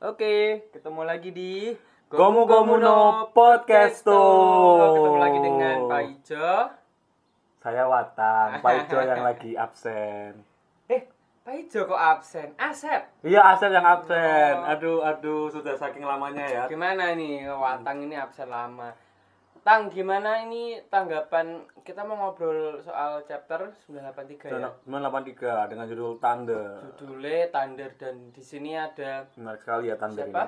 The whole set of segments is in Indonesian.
Oke, ketemu lagi di Gomu Gomu no Podcasto. Ketemu lagi dengan Pak Ijo. Saya Watang, Pak Ijo yang lagi absen. Eh, Pak Ijo kok absen? Asep. Iya, Asep yang absen. Oh. Aduh, aduh, sudah saking lamanya ya. Gimana nih Watang ini absen lama? Tang, gimana ini tanggapan kita mau ngobrol soal chapter 983 ya? 983 dengan judul Thunder. Judulnya Thunder dan di sini ada Menarik sekali ya Thunder siapa?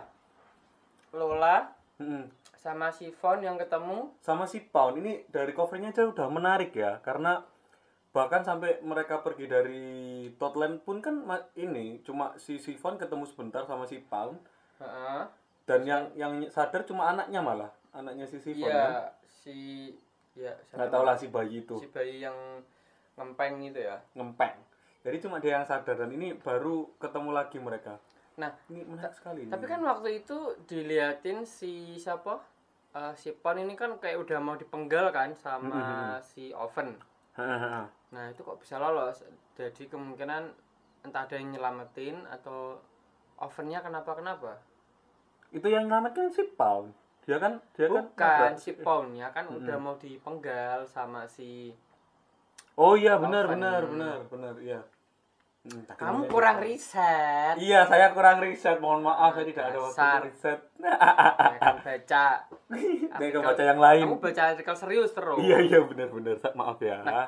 Lola ini. Mm-mm. sama Sifon yang ketemu. Sama si Pound ini dari covernya aja udah menarik ya, karena bahkan sampai mereka pergi dari Totland pun kan ini cuma si Sifon ketemu sebentar sama si Pound Heeh. Dan yang yang sadar cuma anaknya malah anaknya si Sifon kan? Iya, si ya nggak tahu lah si bayi itu si bayi yang ngempeng itu ya. ngempeng jadi cuma dia yang sadar dan ini baru ketemu lagi mereka Nah, ini menarik sekali tapi kan waktu itu diliatin si siapa? Eh, si Pon ini kan kayak udah mau dipenggal kan sama si Oven. Nah, itu kok bisa lolos? Jadi kemungkinan entah ada yang nyelamatin atau ovennya kenapa-kenapa. Itu yang nyelamatkan si Paul. Dia kan dia kan Bukan ada- si Paulnya kan udah mau dipenggal sama si oh iya benar benar benar benar iya. Hmm, Kamu kurang riset. iya saya kurang riset. Mohon maaf saya tidak ada waktu riset. Ya kan baca. saya baca yang lain. Kamu baca artikel serius terus. iya iya benar benar. Maaf ya. Ada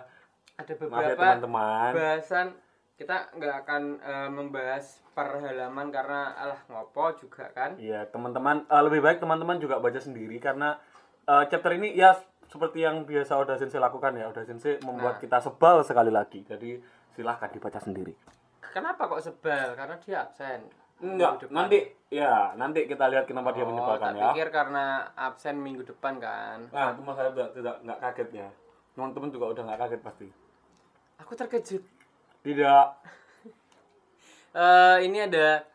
maaf ya beberapa teman-teman. bahasan kita nggak akan eh, membahas per halaman karena alah ngopo juga kan. Iya, teman-teman eh, lebih baik teman-teman juga baca sendiri karena eh, chapter ini ya seperti yang biasa Oda Sensei lakukan ya. Oda Sensei membuat Nah. kita sebal sekali lagi. Jadi silahkan dibaca sendiri. Kenapa kok sebel? Karena dia absen. Enggak, Minggu depan. nanti ya, nanti kita lihat kenapa dia Oh, menyebalkan tak ya. pikir karena absen minggu depan kan. Nah, cuma saya tidak tidak nggak kaget ya. Teman-teman juga udah nggak kaget pasti. Aku terkejut. Tidak. Eh ini ada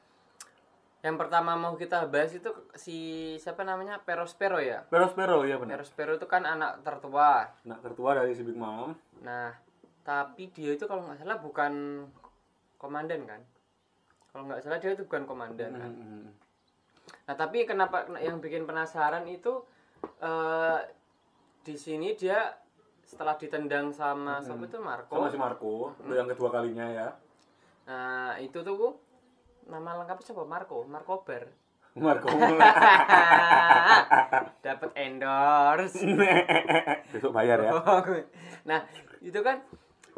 yang pertama mau kita bahas itu si siapa namanya Perospero ya. Pero-pero ya benar. Perospero itu kan anak tertua. Nah, tertua dari si Big Mom. Nah, tapi dia itu kalau nggak salah bukan komandan kan? Kalau nggak salah dia itu bukan komandan kan? Hmm. Nah, tapi kenapa yang bikin penasaran itu eh di sini dia setelah ditendang sama siapa itu Marco. Sama si Marco, itu yang kedua kalinya ya. Nah, itu tuh nama lengkapnya siapa? Marco, Marco Ber. Marco. Dapat endorse. Besok bayar ya. nah, itu kan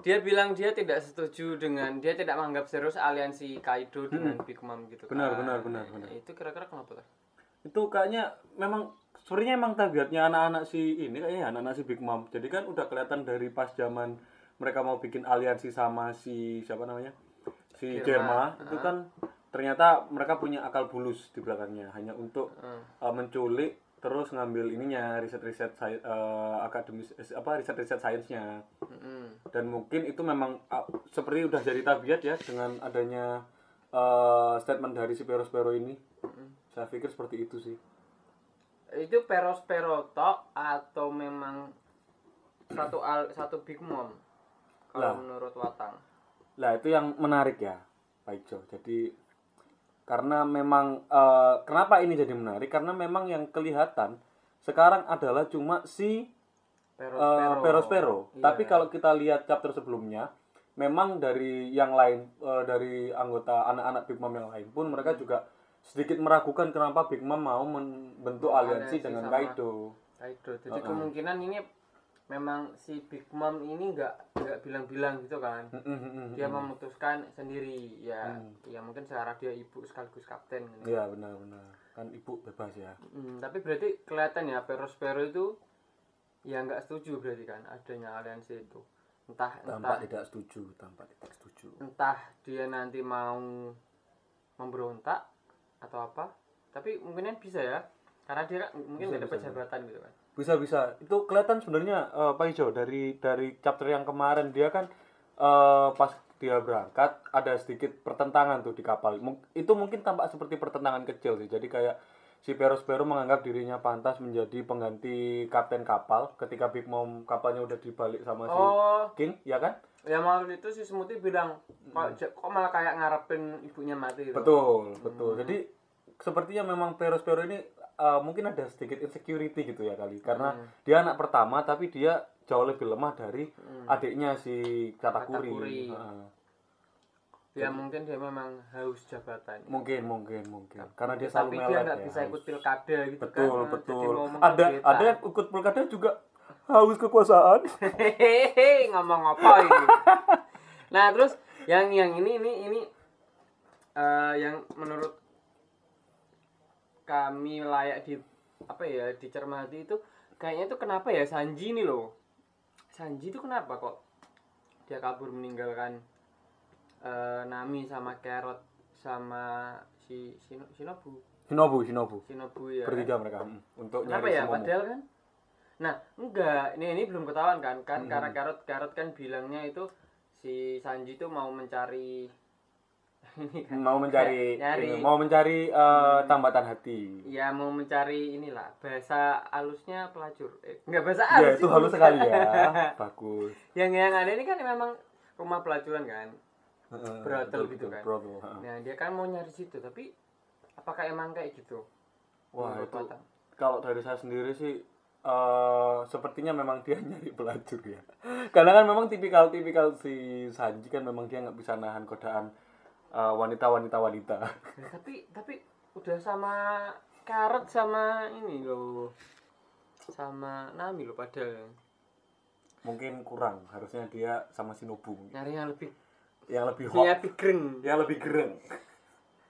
dia bilang dia tidak setuju dengan dia tidak menganggap serius aliansi Kaido dengan Big Mom gitu kan. Benar, benar, benar, benar. Itu kira-kira kenapa itu kayaknya memang sebenarnya emang tabiatnya anak-anak si ini kayaknya anak-anak si Big Mom. Jadi kan udah kelihatan dari pas zaman mereka mau bikin aliansi sama si siapa namanya? Si. Germa itu kan ternyata mereka punya akal bulus di belakangnya. Hanya untuk Hmm. uh, menculik terus ngambil ininya riset-riset uh, akademis eh, apa riset-riset sainsnya. Mm-mm. dan mungkin itu memang uh, seperti udah jadi tabiat ya dengan adanya uh, statement dari si Perospero ini. Saya pikir seperti itu sih Itu Perospero tok atau memang satu al satu Big Mom? Lah. Kalau menurut Watang. Lah itu yang menarik ya, Pak Ijo. Jadi karena memang eh, kenapa ini jadi menarik? Karena memang yang kelihatan sekarang adalah cuma si Perospero. Perospero. Iya. Tapi kalau kita lihat chapter sebelumnya, memang dari yang lain eh, dari anggota anak-anak Big Mom yang lain pun mereka juga sedikit meragukan kenapa Big Mom mau membentuk aliansi aliansi dengan Kaido. Kaido. Jadi kemungkinan ini memang si Big Mom ini nggak nggak bilang-bilang gitu kan. Mm-mm-mm. Dia memutuskan sendiri ya. Ya mungkin secara dia ibu sekaligus kapten. gitu. Iya benar-benar. Kan ibu bebas ya. Hmm, tapi berarti kelihatan ya Perospero itu ya nggak setuju berarti kan adanya aliansi itu. Entah entah Tampak tidak setuju, tampak tidak setuju. entah dia nanti mau memberontak atau apa. Tapi mungkin bisa ya. Karena dia kan mungkin nggak dapat jabatan gitu kan. bisa bisa itu kelihatan sebenarnya eh, Pak Ijo dari dari chapter yang kemarin dia kan eh, pas dia berangkat ada sedikit pertentangan tuh di kapal Mung- itu mungkin tampak seperti pertentangan kecil sih jadi kayak si Perospero menganggap dirinya pantas menjadi pengganti kapten kapal ketika Big Mom kapalnya udah dibalik sama si Oh, King ya kan ya waktu itu si Smoothie bilang kok, kok malah kayak ngarepin ibunya mati gitu. betul betul jadi sepertinya memang Peros-Pero ini uh, mungkin ada sedikit insecurity gitu ya kali karena Hmm. dia anak pertama tapi dia jauh lebih lemah dari Hmm. adiknya si Katakuri. Katakuri. Heeh. ya mungkin dia memang haus jabatan mungkin mungkin mungkin karena dia tapi selalu dia melet nggak ya. bisa ikut pilkada gitu betul kan jadi betul mau ada ada yang ikut pilkada juga haus kekuasaan. Hehehe, ngomong apa ini? Nah terus yang yang ini ini ini eh, yang menurut kami layak di apa ya dicermati itu kayaknya itu kenapa ya Sanji ini loh. Sanji itu kenapa kok dia kabur meninggalkan eh, Nami sama Carrot sama si Shino- Shinobu? Shinobu Shinobu. Shinobu ya. Bertiga mereka hmm, untuk Kenapa nyari ya? Sumomo. Padahal kan Nah, enggak. Ini ini belum ketahuan kan? Kan Hmm. karena Carrot Carrot kan bilangnya itu si Sanji itu mau mencari ini kan. mau mencari Nyari. ini, mau mencari uh, tambatan hati Ya mau mencari inilah bahasa halusnya pelacur. Eh, enggak bahasa ya halus. itu sih. halus sekali ya bagus yang yang ada ini kan memang rumah pelacuran kan. Heeh, Brothel gitu kan. brothel. Nah, dia kan mau nyari situ, tapi apakah emang kayak gitu? wah Menurut itu kalau dari saya sendiri sih eh sepertinya memang dia nyari pelacur ya. Karena kan memang tipikal tipikal si Sanji kan memang dia nggak bisa nahan godaan eh, wanita-wanita wanita. Nah, tapi tapi udah sama Carrot sama ini loh. Sama Nami loh padahal. mungkin kurang harusnya dia sama Shinobu nyari yang lebih yang lebih hot. yang lebih gereng.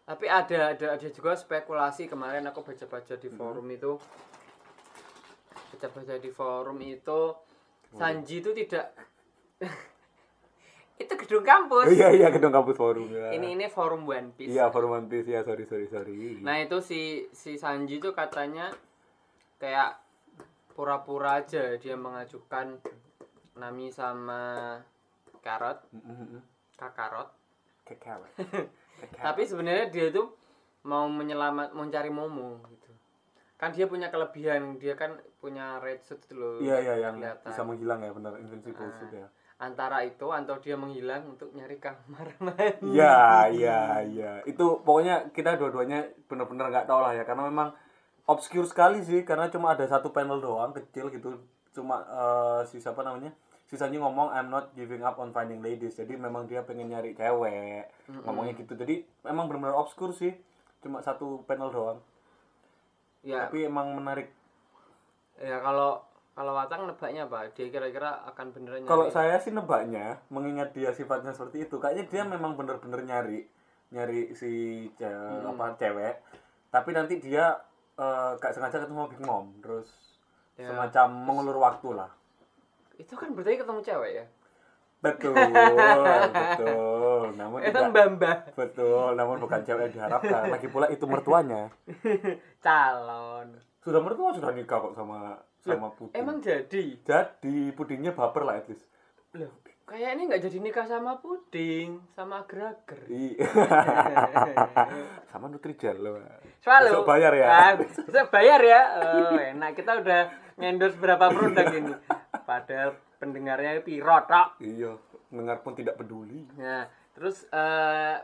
Tapi ada ada ada juga spekulasi kemarin aku baca-baca Hmm. di forum itu baca-baca di forum itu Sanji itu tidak itu gedung kampus. Iya iya gedung kampus forum ya. Ini ini forum One Piece. Iya forum One Piece ya sorry sorry sorry. Nah itu si si Sanji itu katanya kayak pura-pura aja dia mengajukan Nami sama Karot Mm-mm. Kakarot. Kekel. tapi sebenarnya dia tuh mau menyelamat mau cari Momo. gitu kan dia punya kelebihan dia kan punya red suit itu loh iya iya yang kelihatan. bisa menghilang ya benar invincible Ah. suit ya antara itu atau dia menghilang untuk nyari kamar mandi Iya, iya, iya. Itu pokoknya kita dua-duanya benar-benar nggak tahu lah ya karena memang obscure sekali sih karena cuma ada satu panel doang kecil gitu. Cuma eh, si siapa namanya? Si Sanji ngomong I'm not giving up on finding ladies. Jadi memang dia pengen nyari cewek. Ngomongnya gitu. Jadi memang benar-benar obscure sih. Cuma satu panel doang. Ya Tapi emang menarik. ya kalau kalau Watang nebaknya apa dia kira-kira akan beneran Kalau saya sih nebaknya, mengingat dia sifatnya seperti itu, kayaknya dia memang bener-bener nyari nyari si ce- apa cewek. Tapi nanti dia eh, gak sengaja ketemu Big Mom, terus Ya. semacam mengulur waktu lah. itu kan berarti ketemu cewek ya Betul, betul. Namun itu tidak mbak betul, namun bukan cewek yang diharapkan. Lagi pula itu mertuanya. calon Sudah mertua sudah nikah kok sama sama puding. emang jadi Jadi pudingnya baper lah at least. loh kayak ini nggak jadi nikah sama puding sama agar-agar sama Nutrijel loh. Selalu. Besok bayar ya. Besok bayar ya. Oh, enak. Kita udah endorse berapa produk ini. Padahal pendengarnya piro tok. Iya, dengar pun tidak peduli. Nah, terus eh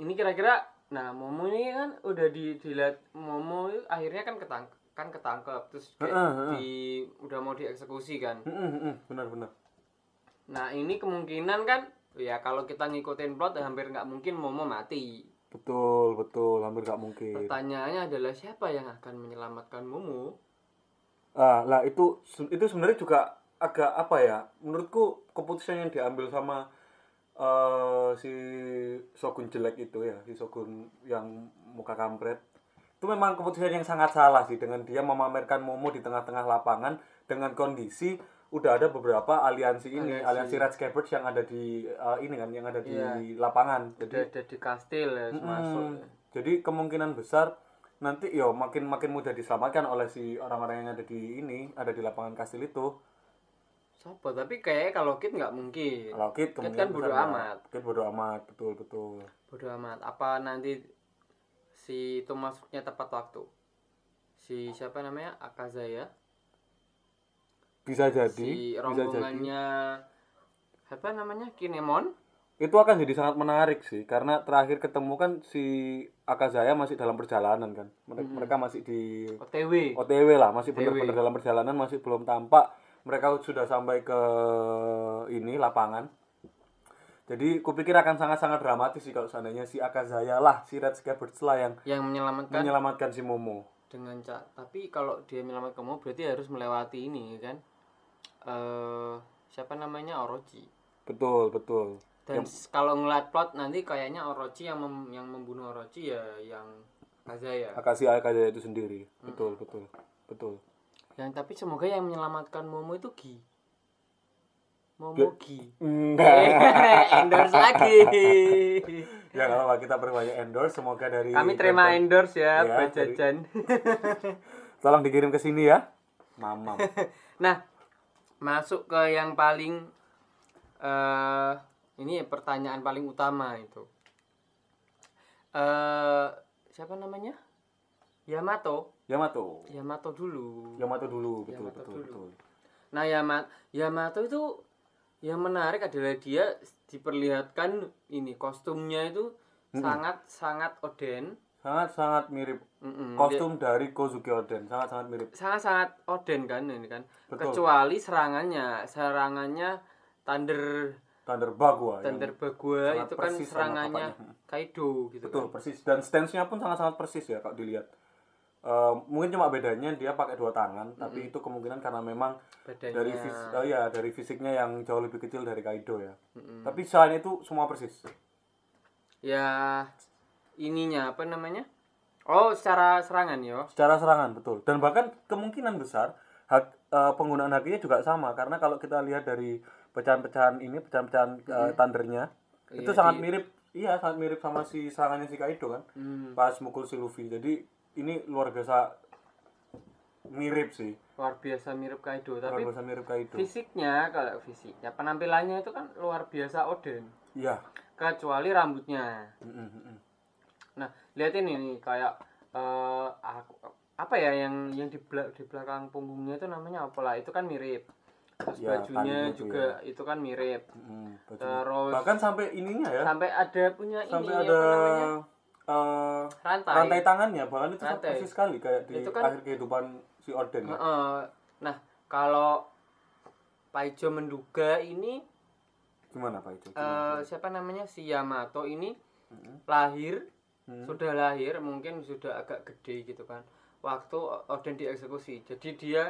ini kira-kira nah Momo ini kan udah di dilihat Momo akhirnya kan ketang kan ketangkep terus kayak Heeh, heeh. di udah mau dieksekusi kan. Benar-benar. Nah, ini kemungkinan kan ya kalau kita ngikutin plot hampir nggak mungkin Momo mati. Betul, betul, hampir gak mungkin. Pertanyaannya adalah siapa yang akan menyelamatkan Momo? Ah, lah itu itu sebenarnya juga agak apa ya? Menurutku keputusan yang diambil sama eh, si Shogun jelek itu ya, si Shogun yang muka kampret. Itu memang keputusan yang sangat salah sih dengan dia memamerkan Momo di tengah-tengah lapangan dengan kondisi udah ada beberapa aliansi ini, Aliansi. aliansi Red Scabbards yang ada di eh, ini kan, yang ada di Iya. lapangan. Jadi ada di kastil ya masuk. Hmm, Jadi kemungkinan besar nanti yo makin makin mudah diselamatkan oleh si orang-orang yang ada di ini, ada di lapangan kastil itu. Sopo, tapi kayaknya kalau Kit nggak mungkin. Kalau Kit Kit kan bodo ya. amat. Kit bodo amat, betul betul. Bodo amat. Apa nanti si itu masuknya tepat waktu? Si siapa namanya? Akazaya. Bisa jadi, Si bisa jadi. rombongannya apa namanya? Kinemon. itu akan jadi sangat menarik sih karena terakhir ketemu kan si Akazaya masih dalam perjalanan kan mereka, mereka masih di OTW OTW lah masih benar-benar dalam perjalanan masih belum tampak mereka sudah sampai ke ini lapangan. Jadi kupikir akan sangat-sangat dramatis sih kalau seandainya si Akazaya lah si Red Scabbards lah yang yang menyelamatkan? menyelamatkan si Momo. Dengan cak tapi kalau dia menyelamatkan kamu berarti harus melewati ini kan? Eh siapa namanya? Orochi. Betul betul. Dan s- kalau ngeliat plot nanti kayaknya Orochi yang mem- yang membunuh Orochi ya yang Kazaya Akashi Akazaya itu sendiri. Betul betul betul yang tapi semoga yang menyelamatkan Momo itu Gi. Momo Gi. Enggak. Endorse lagi. Ya apa kita perbanyak endorse semoga dari kami terima endorse ya Ya, Pak Jajan. Tolong dikirim ke sini ya. Mamam. Nah masuk ke yang paling eh ini pertanyaan paling utama itu. Eh siapa namanya Yamato Yamato Yamato dulu Yamato dulu betul Yamato betul dulu. betul nah Yama Yamato itu yang menarik adalah dia diperlihatkan ini kostumnya itu sangat sangat Oden sangat sangat mirip Mm-mm. kostum dari Kozuki Oden sangat sangat mirip sangat sangat Oden kan ini kan Betul. kecuali serangannya serangannya Thunder Thunder Bagua Thunder Bagua itu kan serangannya. Kaido gitu betul kan. persis dan stance-nya pun sangat sangat persis ya kalau dilihat Eh, mungkin cuma bedanya dia pakai dua tangan tapi itu kemungkinan karena memang Badannya dari fis oh ya dari fisiknya yang jauh lebih kecil dari Kaido ya. Mm-mm. tapi selain itu semua persis. Ya ininya apa namanya? Oh, secara serangan ya. secara serangan betul. Dan bahkan kemungkinan besar hak eh, penggunaan hakinya juga sama karena kalau kita lihat dari pecahan-pecahan ini pecahan-pecahan eh, thundernya itu Iya, sangat di- mirip iya sangat mirip sama si serangannya si Kaido kan Hmm, pas mukul si Luffy. Jadi ini luar biasa mirip sih luar biasa mirip Kaido, luar tapi biasa mirip Kaido fisiknya kalau fisiknya penampilannya itu kan luar biasa Oden. iya Kecuali rambutnya. Mm, mm, mm, mm. Nah, lihatin ini kayak eh aku apa ya yang yang di bela- di belakang punggungnya itu namanya apa lah? Itu kan mirip. Terus Ya, bajunya itu juga itu kan mirip. Mm, mm, bajunya. Terus bahkan sampai ininya ya sampai ada punya sampai ini ada apa namanya? Eh, rantai. rantai tangannya bahkan itu Rantai. persis sekali kayak di Itu kan- akhir kehidupan si Oden ya. Nah, kalau Paijo menduga ini gimana Pak itu eh, siapa namanya si Yamato ini Mm-mm. lahir Hmm. sudah lahir mungkin sudah agak gede gitu kan waktu Oden dieksekusi jadi dia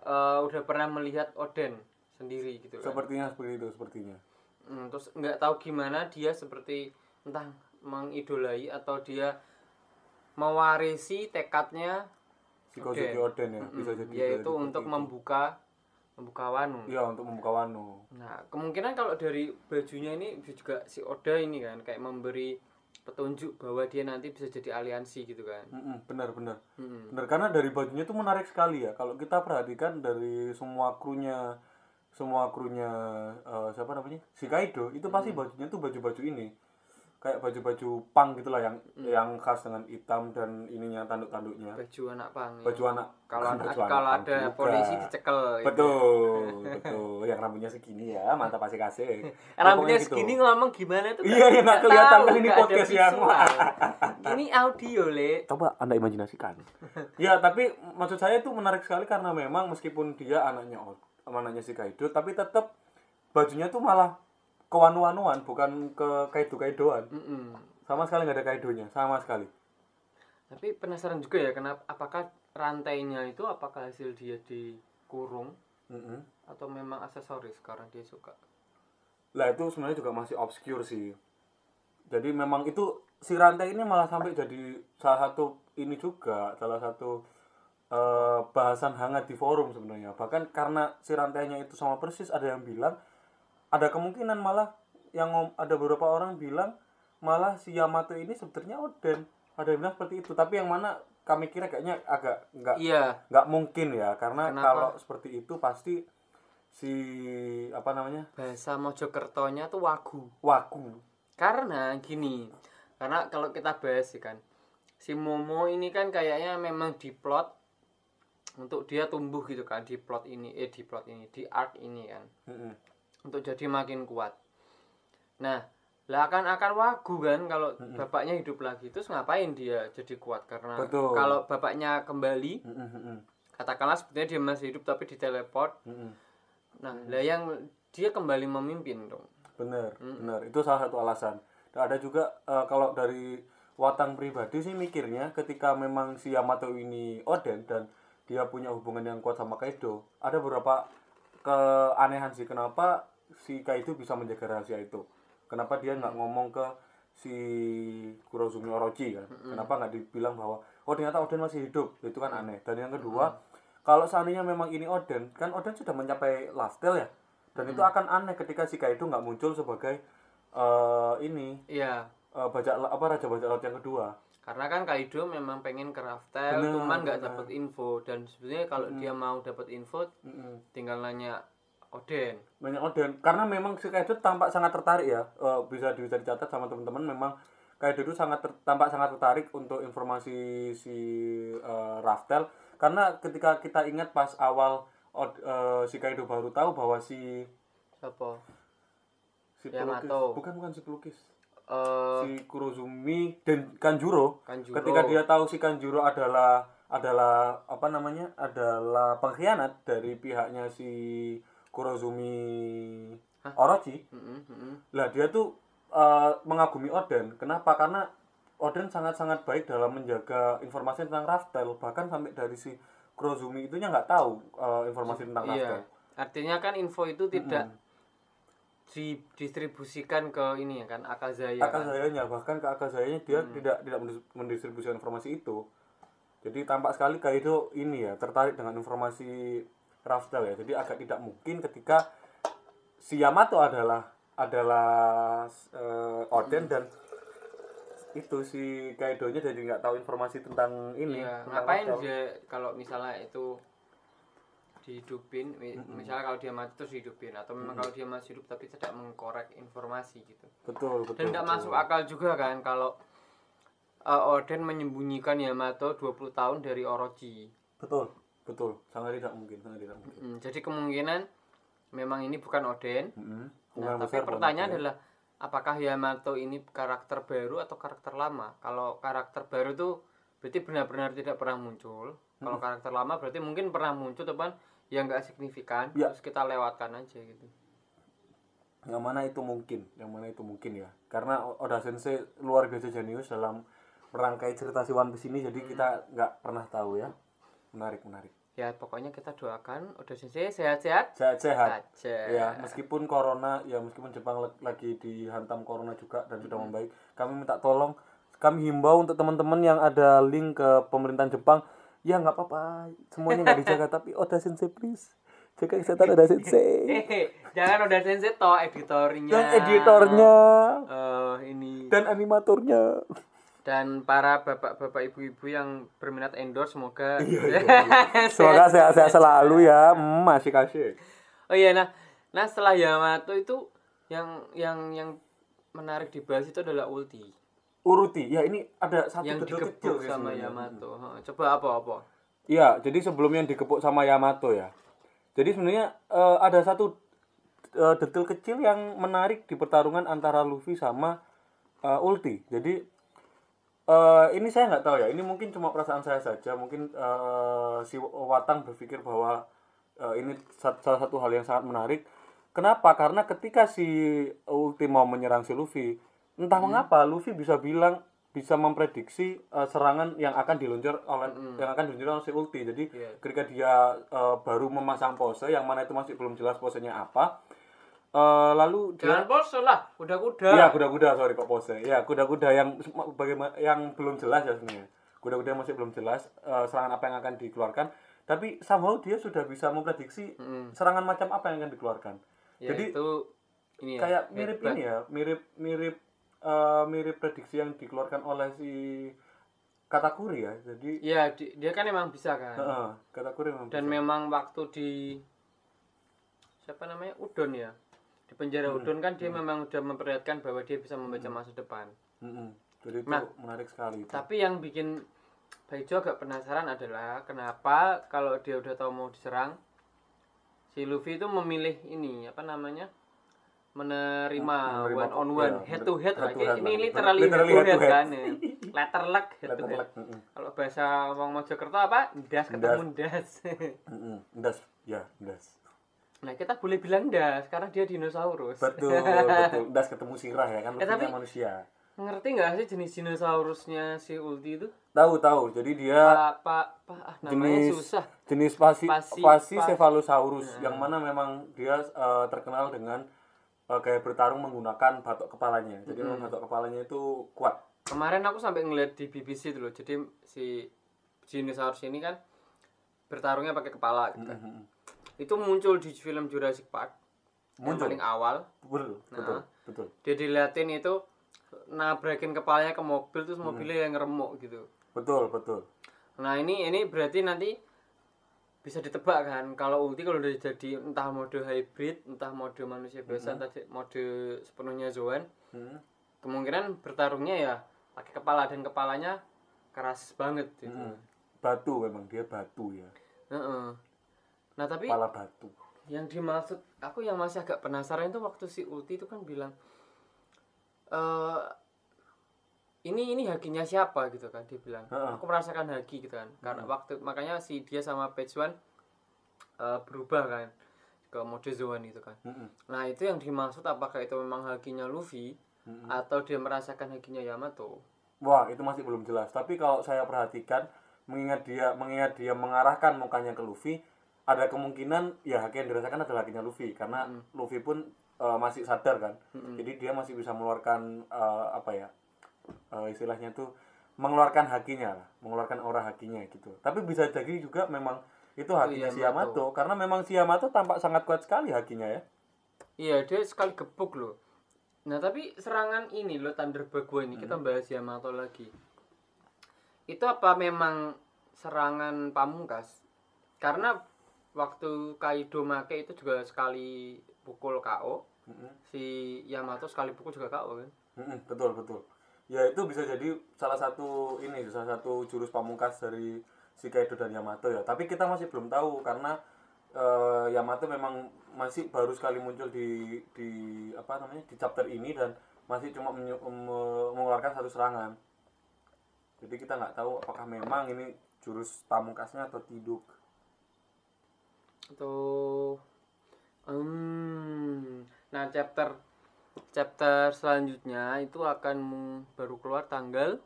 eh, udah pernah melihat Oden sendiri gitu kan sepertinya seperti itu sepertinya Hmm, terus nggak tahu gimana dia seperti entah mengidolai atau dia mewarisi tekadnya si Kozuki Oden ya bisa jadi bisa yaitu jadi untuk itu. membuka membuka Wano iya untuk membuka Wano Nah, kemungkinan kalau dari bajunya ini juga si Oda ini kan kayak memberi petunjuk bahwa dia nanti bisa jadi aliansi gitu kan. Mm-mm, benar benar. Mm-mm. benar karena dari bajunya itu menarik sekali ya. Kalau kita perhatikan dari semua krunya semua krunya eh, siapa namanya? Si Kaido itu pasti bajunya tuh baju-baju ini kayak baju-baju pang gitulah yang yang khas dengan hitam dan ininya tanduk-tanduknya Baju anak pang. ya. baju anak Kalau ada baju kalau anak ada juga. polisi dicekel. gitu. betul betul yang rambutnya segini ya mantap asik asik Rambutnya gitu. segini ngomong gimana tuh? Iya, iya, nggak kelihatan kan ini podcast ya. Ini audio, Le. coba anda imajinasikan ya tapi maksud saya itu menarik sekali karena memang meskipun dia anaknya anaknya si Kaido tapi tetap bajunya tuh malah kewanu-wanuan bukan ke Kaido Kaidoan Mm-mm. sama sekali nggak ada Kaidonya sama sekali Tapi penasaran juga ya kenapa apakah rantainya itu apakah hasil dia dikurung Mm-mm. atau memang aksesoris karena dia suka. lah itu sebenarnya juga masih obscure sih jadi memang itu si rantai ini malah sampai jadi salah satu ini juga salah satu eh, bahasan hangat di forum sebenarnya bahkan karena si rantainya itu sama persis ada yang bilang ada kemungkinan malah yang ngom- ada beberapa orang bilang malah si Yamato ini sebenarnya Oden ada yang bilang seperti itu. Tapi yang mana kami kira kayaknya agak nggak Iya, nggak mungkin ya. Karena Kenapa? kalau seperti itu pasti si apa namanya? Bahasa Mojokertonya tuh wagu. waku Karena gini, karena kalau kita bahas sih kan, si Momo ini kan kayaknya memang diplot untuk dia tumbuh gitu kan di plot ini, eh di plot ini, di arc ini kan, Mm-mm. Untuk jadi makin kuat. Nah, lah akan akan wagu kan kalau bapaknya hidup lagi terus ngapain dia jadi kuat? Karena Betul. kalau bapaknya kembali Mm, mm, mm, katakanlah sebetulnya dia masih hidup tapi diteleport. Mm, mm. nah lah yang dia kembali memimpin dong. Bener bener. Itu salah satu alasan. Dan ada juga eh, kalau dari Watang pribadi sih mikirnya ketika memang si Yamato ini Oden dan dia punya hubungan yang kuat sama Kaido ada beberapa keanehan sih kenapa si Kaido bisa menjaga rahasia itu. Kenapa dia nggak ngomong ke si Kurozumi Orochi kan? Kenapa nggak dibilang bahwa oh ternyata Oden masih hidup. Itu kan aneh. Dan yang kedua kalau seandainya memang ini Oden kan Oden sudah mencapai lifestyle ya? Dan itu akan aneh ketika si Kaido nggak muncul sebagai eh, ini iya. eh, bajak apa raja bajak laut yang kedua. Karena kan Kaido memang pengen ke Raftel Bener, cuman nggak dapet info. Dan sebetulnya kalau dia mau dapat info Mm-mm. tinggal nanya Oden banyak Oden karena memang si Kaido tampak sangat tertarik ya. Eh, bisa bisa dicatat sama teman-teman memang Kaido itu sangat ter- tampak sangat tertarik untuk informasi si eh, Raftel karena ketika kita ingat pas awal eh, si Kaido baru tahu bahwa si siapa? Si Yamato. pelukis. Bukan bukan si pelukis. Eh si Kurozumi dan Kanjuro, Kanjuro. ketika dia tahu si Kanjuro adalah adalah apa namanya? Adalah pengkhianat dari pihaknya si Kurozumi Orochi. Mm-mm, mm-mm. lah dia tuh eh, mengagumi Oden kenapa? Karena Oden sangat-sangat baik dalam menjaga informasi tentang Raftel bahkan sampai dari si Kurozumi itunya nggak tahu eh, informasi tentang Raftel iya artinya kan info itu tidak didistribusikan ke ini ya kan Akazaya kan? Akazayanya bahkan ke Akazayanya dia tidak tidak mendis- mendistribusikan informasi itu. Jadi tampak sekali Kaido ini ya tertarik dengan informasi Raftel ya. Jadi agak tidak mungkin ketika si Yamato adalah adalah eh, Oden dan itu si Kaido-nya jadi nggak tahu informasi tentang ini. Iya, tentang ngapain dia kalau misalnya itu dihidupin, mi- misalnya kalau dia mati terus dihidupin atau memang kalau dia masih hidup tapi tidak mengkorek informasi gitu. betul betul Dan tidak masuk akal juga kan kalau uh, Oden menyembunyikan Yamato 20 tahun dari Orochi. betul betul sangat tidak mungkin sangat tidak mungkin Hmm, jadi kemungkinan memang ini bukan Oden. Mm-mm. Nah, Kemungkinan tapi pertanyaan Oden. adalah apakah Yamato ini karakter baru atau karakter lama? Kalau karakter baru itu berarti benar-benar tidak pernah muncul. Kalau karakter lama berarti mungkin pernah muncul teman yang nggak signifikan Ya. terus kita lewatkan aja gitu. yang mana itu mungkin yang mana itu mungkin ya karena Oda Sensei luar biasa jenius dalam merangkai cerita si One Piece ini jadi kita nggak pernah tahu ya menarik menarik Ya pokoknya kita doakan udah sensei sehat-sehat? Sehat sehat aja. ya meskipun corona ya meskipun Jepang lagi dihantam corona juga dan sudah membaik kami minta tolong kami himbau untuk teman-teman yang ada link ke pemerintahan Jepang ya nggak apa-apa semuanya nggak dijaga tapi Oda Sensei please jaga kesehatan Oda Sensei. Jangan udah sensei toh editornya. dan editornya. Eh, ini. Dan animatornya dan para bapak-bapak ibu-ibu yang berminat endorse semoga Iya, Semoga sehat-sehat selalu ya. Hmm, masih kasih. oh iya nah nah setelah Yamato itu yang yang yang menarik dibahas itu adalah ulti Uruti. Ya ini ada satu yang detail digebuk kecil sama sebenarnya. Yamato Heeh, coba apa apa Iya, jadi sebelum yang dikepuk sama Yamato ya. Jadi sebenarnya eh, ada satu eh, detail kecil yang menarik di pertarungan antara Luffy sama eh, Ulti. Jadi eh, ini saya nggak tahu ya. Ini mungkin cuma perasaan saya saja. Mungkin eh, si Watang berpikir bahwa eh, ini sa- salah satu hal yang sangat menarik. Kenapa? Karena ketika si Ulti mau menyerang si Luffy, entah mengapa Luffy bisa bilang bisa memprediksi eh, serangan yang akan diluncur oleh yang akan diluncurkan oleh si Ulti. Jadi Iya. ketika dia eh, baru memasang pose yang mana itu masih belum jelas posenya apa. Eh, lalu dia jangan pose lah kuda-kuda Iya, kuda-kuda, sorry kok pose. Ya, kuda-kuda yang bagaimana yang belum jelas ya sebenarnya. Kuda-kuda masih belum jelas eh, serangan apa yang akan dikeluarkan. Tapi somehow dia sudah bisa memprediksi serangan macam apa yang akan dikeluarkan. Ya, Jadi itu ini ya, kayak mirip ini ya, mirip mirip eh, mirip prediksi yang dikeluarkan oleh si Katakuri ya. Jadi Iya, di- dia kan emang bisa kan heeh, Katakuri memang dan bisa. memang waktu di siapa namanya Udon ya di penjara Hmm. Udon kan dia memang udah memperlihatkan bahwa dia bisa membaca masa depan Mm-mm. Jadi itu Nah, menarik sekali itu. tapi yang bikin Baijo agak penasaran adalah kenapa kalau dia udah tahu mau diserang si Luffy itu memilih ini apa namanya menerima, Menerima, one on iya, one head to head, head head ini lah. literally, Literally head to head head, head. kan ya. letter luck head to head luck, mm-mm. kalau bahasa wong Mojokerto apa das ketemu das. Das, ya, das. Nah kita boleh bilang das karena dia dinosaurus Betul, betul. Das ketemu sirah ya kan Eh, tapi- manusia. ngerti nggak sih jenis dinosaurusnya si Ulti itu Tahu tahu. Jadi dia apa apa ah, namanya jenis susah jenis pasi Pasi- pasi pa- cephalosaurus yang mana memang dia eh, terkenal dengan eh, kayak bertarung menggunakan batok kepalanya. Jadi memang batok kepalanya itu kuat. kemarin aku sampai ngeliat di BBC itu loh jadi si dinosaurus ini kan bertarungnya pakai kepala gitu kan. Itu muncul di film Jurassic Park yang Muncul. paling awal Betul, betul, betul. dia diliatin itu nabrakin kepalanya ke mobil terus Hmm. mobilnya yang ngeremuk gitu Betul, betul. nah ini ini berarti nanti bisa ditebak kan kalau ulti kalau udah jadi entah mode hybrid entah mode manusia biasa entah di- mode sepenuhnya Zoan Mhm. kemungkinan bertarungnya ya pakai kepala dan kepalanya keras banget gitu Mhm. Batu memang dia batu ya. Heeh. Nah tapi Kepala batu. yang dimaksud aku yang masih agak penasaran itu waktu si Ulti itu kan bilang eh ini ini hakinya siapa gitu kan dia bilang Heeh. aku merasakan haki gitu kan karena waktu makanya si dia sama Page One eh, berubah kan ke mode Zoan gitu kan Mhm. nah itu yang dimaksud apakah itu memang hakinya Luffy Mhm. atau dia merasakan hakinya Yamato Wah, itu masih belum jelas. Tapi kalau saya perhatikan, mengingat dia mengingat dia mengarahkan mukanya ke Luffy, ada kemungkinan ya haki yang dirasakan adalah hakinya Luffy karena Luffy pun eh, masih sadar kan. Jadi dia masih bisa mengeluarkan eh, apa ya? eh, istilahnya tuh mengeluarkan hakinya lah, mengeluarkan aura hakinya gitu. Tapi bisa jadi juga memang itu hakinya si Yamato karena memang si Yamato tampak sangat kuat sekali hakinya ya. Iya dia sekali gebuk loh. Nah tapi serangan ini loh Thunder Bagua ini kita bahas Yamato lagi. Itu apa memang serangan pamungkas? Karena waktu Kaido make itu juga sekali pukul KO. Mhm. Si Yamato sekali pukul juga KO kan. Mm-mm, betul betul ya itu bisa jadi salah satu ini salah satu jurus pamungkas dari si Kaido dan Yamato ya tapi kita masih belum tahu karena eh, Yamato memang masih baru sekali muncul di di apa namanya di chapter ini dan masih cuma menyu- me- mengeluarkan satu serangan jadi kita nggak tahu apakah memang ini jurus pamungkasnya atau tidak Atau hmm, nah chapter chapter selanjutnya itu akan baru keluar tanggal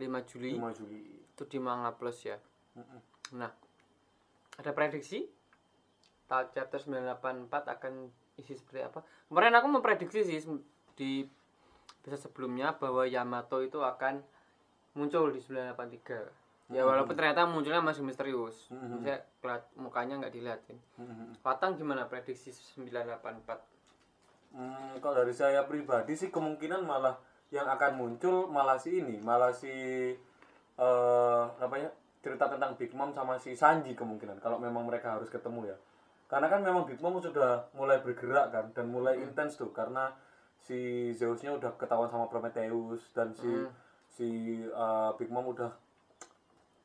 5 Juli. 5 Juli itu di Manga Plus ya. Mm-mm. Nah, ada prediksi chapter 984 akan isi seperti apa? Kemarin aku memprediksi sih di episode sebelumnya bahwa Yamato itu akan muncul di 983. Ya walaupun ternyata munculnya masih misterius. Saya kelat mukanya nggak dilihatin. Mm-mm. Patang gimana prediksi 984? Hmm, kalau dari saya pribadi sih kemungkinan malah yang akan muncul malah si ini, malah si eh apa ya cerita tentang Big Mom sama si Sanji kemungkinan kalau memang mereka harus ketemu ya. Karena kan memang Big Mom sudah mulai bergerak kan dan mulai intens tuh karena si Zeusnya udah ketahuan sama Prometheus dan si si eh, Big Mom udah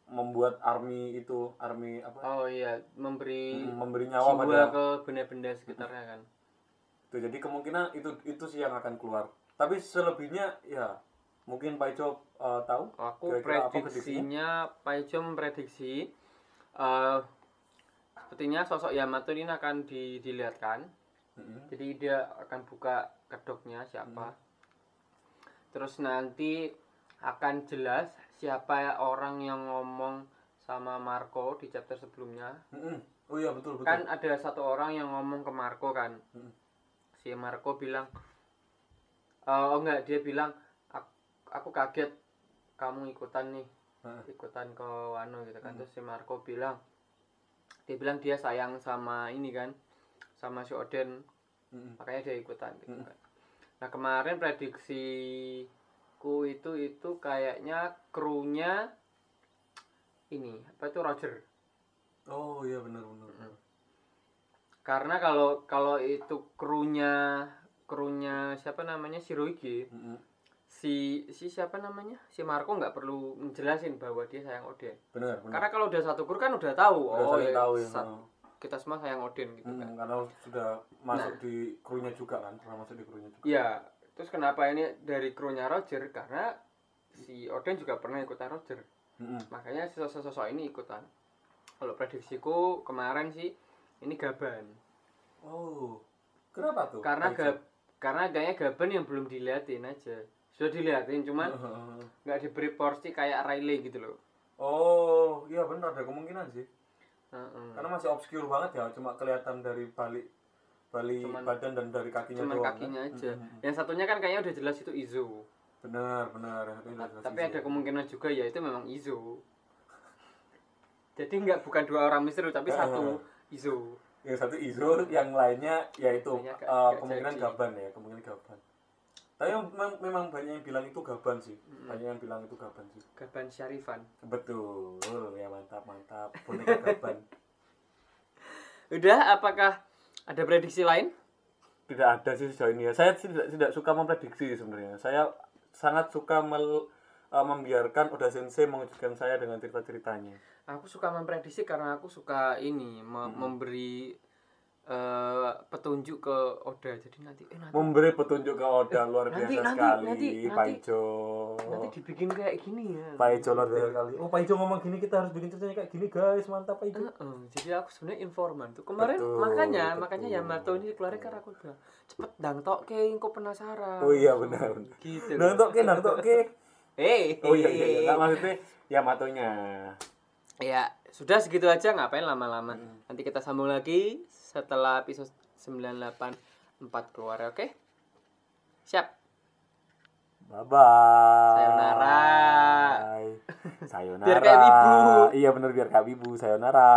membuat army itu army apa Oh iya, memberi memberi nyawa pada ke benda-benda sekitarnya kan. Tuh, jadi kemungkinan itu itu sih yang akan keluar. Tapi selebihnya ya mungkin Pak Ico eh, tahu. Aku apa prediksinya Paijo memprediksi eh sepertinya sosok Yamato ini akan di, dilihatkan. Mm-mm. Jadi dia akan buka kedoknya siapa. Terus nanti akan jelas siapa orang yang ngomong sama Marco di chapter sebelumnya. Mm-mm. Oh iya betul betul. Kan ada satu orang yang ngomong ke Marco kan. Mm. Si Marco bilang "Eh, oh enggak dia bilang aku, aku kaget kamu ikutan nih Heeh. ikutan ke Wano gitu kan terus si Marco bilang dia bilang dia sayang sama ini kan sama si Oden Mm-mm. makanya dia ikutan gitu kan nah kemarin prediksiku itu itu kayaknya krunya ini apa itu Roger Oh iya benar benar. benar. karena kalau kalau itu krunya krunya siapa namanya Shirohige Mm-mm. si si siapa namanya si Marco nggak perlu menjelasin bahwa dia sayang Oden Benar benar. Karena kalau udah satu kur kan udah tahu. Udah oh, ya, tahu ya. sat- Oh. kita semua sayang Odin gitu kan Hmm, karena sudah masuk Nah. di krunya juga kan pernah masuk di krunya juga Iya, terus kenapa ini dari krunya Roger? Karena si Odin juga pernah ikutan Roger. Mm-mm. Makanya si sosok-sosok ini ikutan. Kalau prediksiku kemarin sih ini Gaban. oh kenapa tuh Karena? Gab karena kayaknya Gaban yang belum diliatin aja. Sudah diliatin cuman nggak diberi porsi kayak Riley gitu loh. oh iya benar ada kemungkinan sih Heeh. karena masih obscure banget ya cuma kelihatan dari balik balik Cuman- badan dan dari kakinya Cuman doang kakinya kan? aja. Mm-mm. Yang satunya kan kayaknya udah jelas itu Izo. benar benar Itu Tapi ada kemungkinan juga ya itu memang Izo. Jadi nggak bukan dua orang misteri tapi Eh. satu Izo. yang satu Izo yang lainnya yaitu eh, nggak kemungkinan jadi. gaban ya kemungkinan gaban tapi memang, memang banyak yang bilang itu gaban sih banyak yang bilang itu gaban sih Gaban Syarifan. betul ya mantap mantap boneka gaban Udah, apakah ada prediksi lain? tidak ada sih sejauh ini ya. Saya tidak, tidak suka memprediksi sebenarnya. Saya sangat suka mel- eh, membiarkan Oda Sensei mengejutkan saya dengan cerita ceritanya Aku suka memprediksi karena aku suka ini me- memberi eh, petunjuk ke Oda. Jadi nanti eh nanti, memberi petunjuk ke Oda luar Nanti- biasa nanti- sekali nanti- Pak nanti- Ijo. nanti dibikin kayak gini ya. Pak Ijo luar biasa sekali. Oh Pak Ijo ngomong gini kita harus bikin ceritanya kayak gini guys. Mantap Pak Ijo. Heeh, jadi aku sebenarnya informan tuh. Kemarin Betul, makanya betul. makanya Yamato ini keluarnya karena aku bilang cepet dang tok ke engko penasaran. Oh iya benar gitu. Nang toke nang toke eh oh iya iya iya. nggak maksudnya Yamatonya. Ya sudah segitu aja ngapain lama-lama. Hmm. nanti kita sambung lagi setelah episode 984 keluar ya, oke? Siap. Bye bye Sayonara. sayonara. Biar kayak wibu. iya benar biar kayak wibu. Sayonara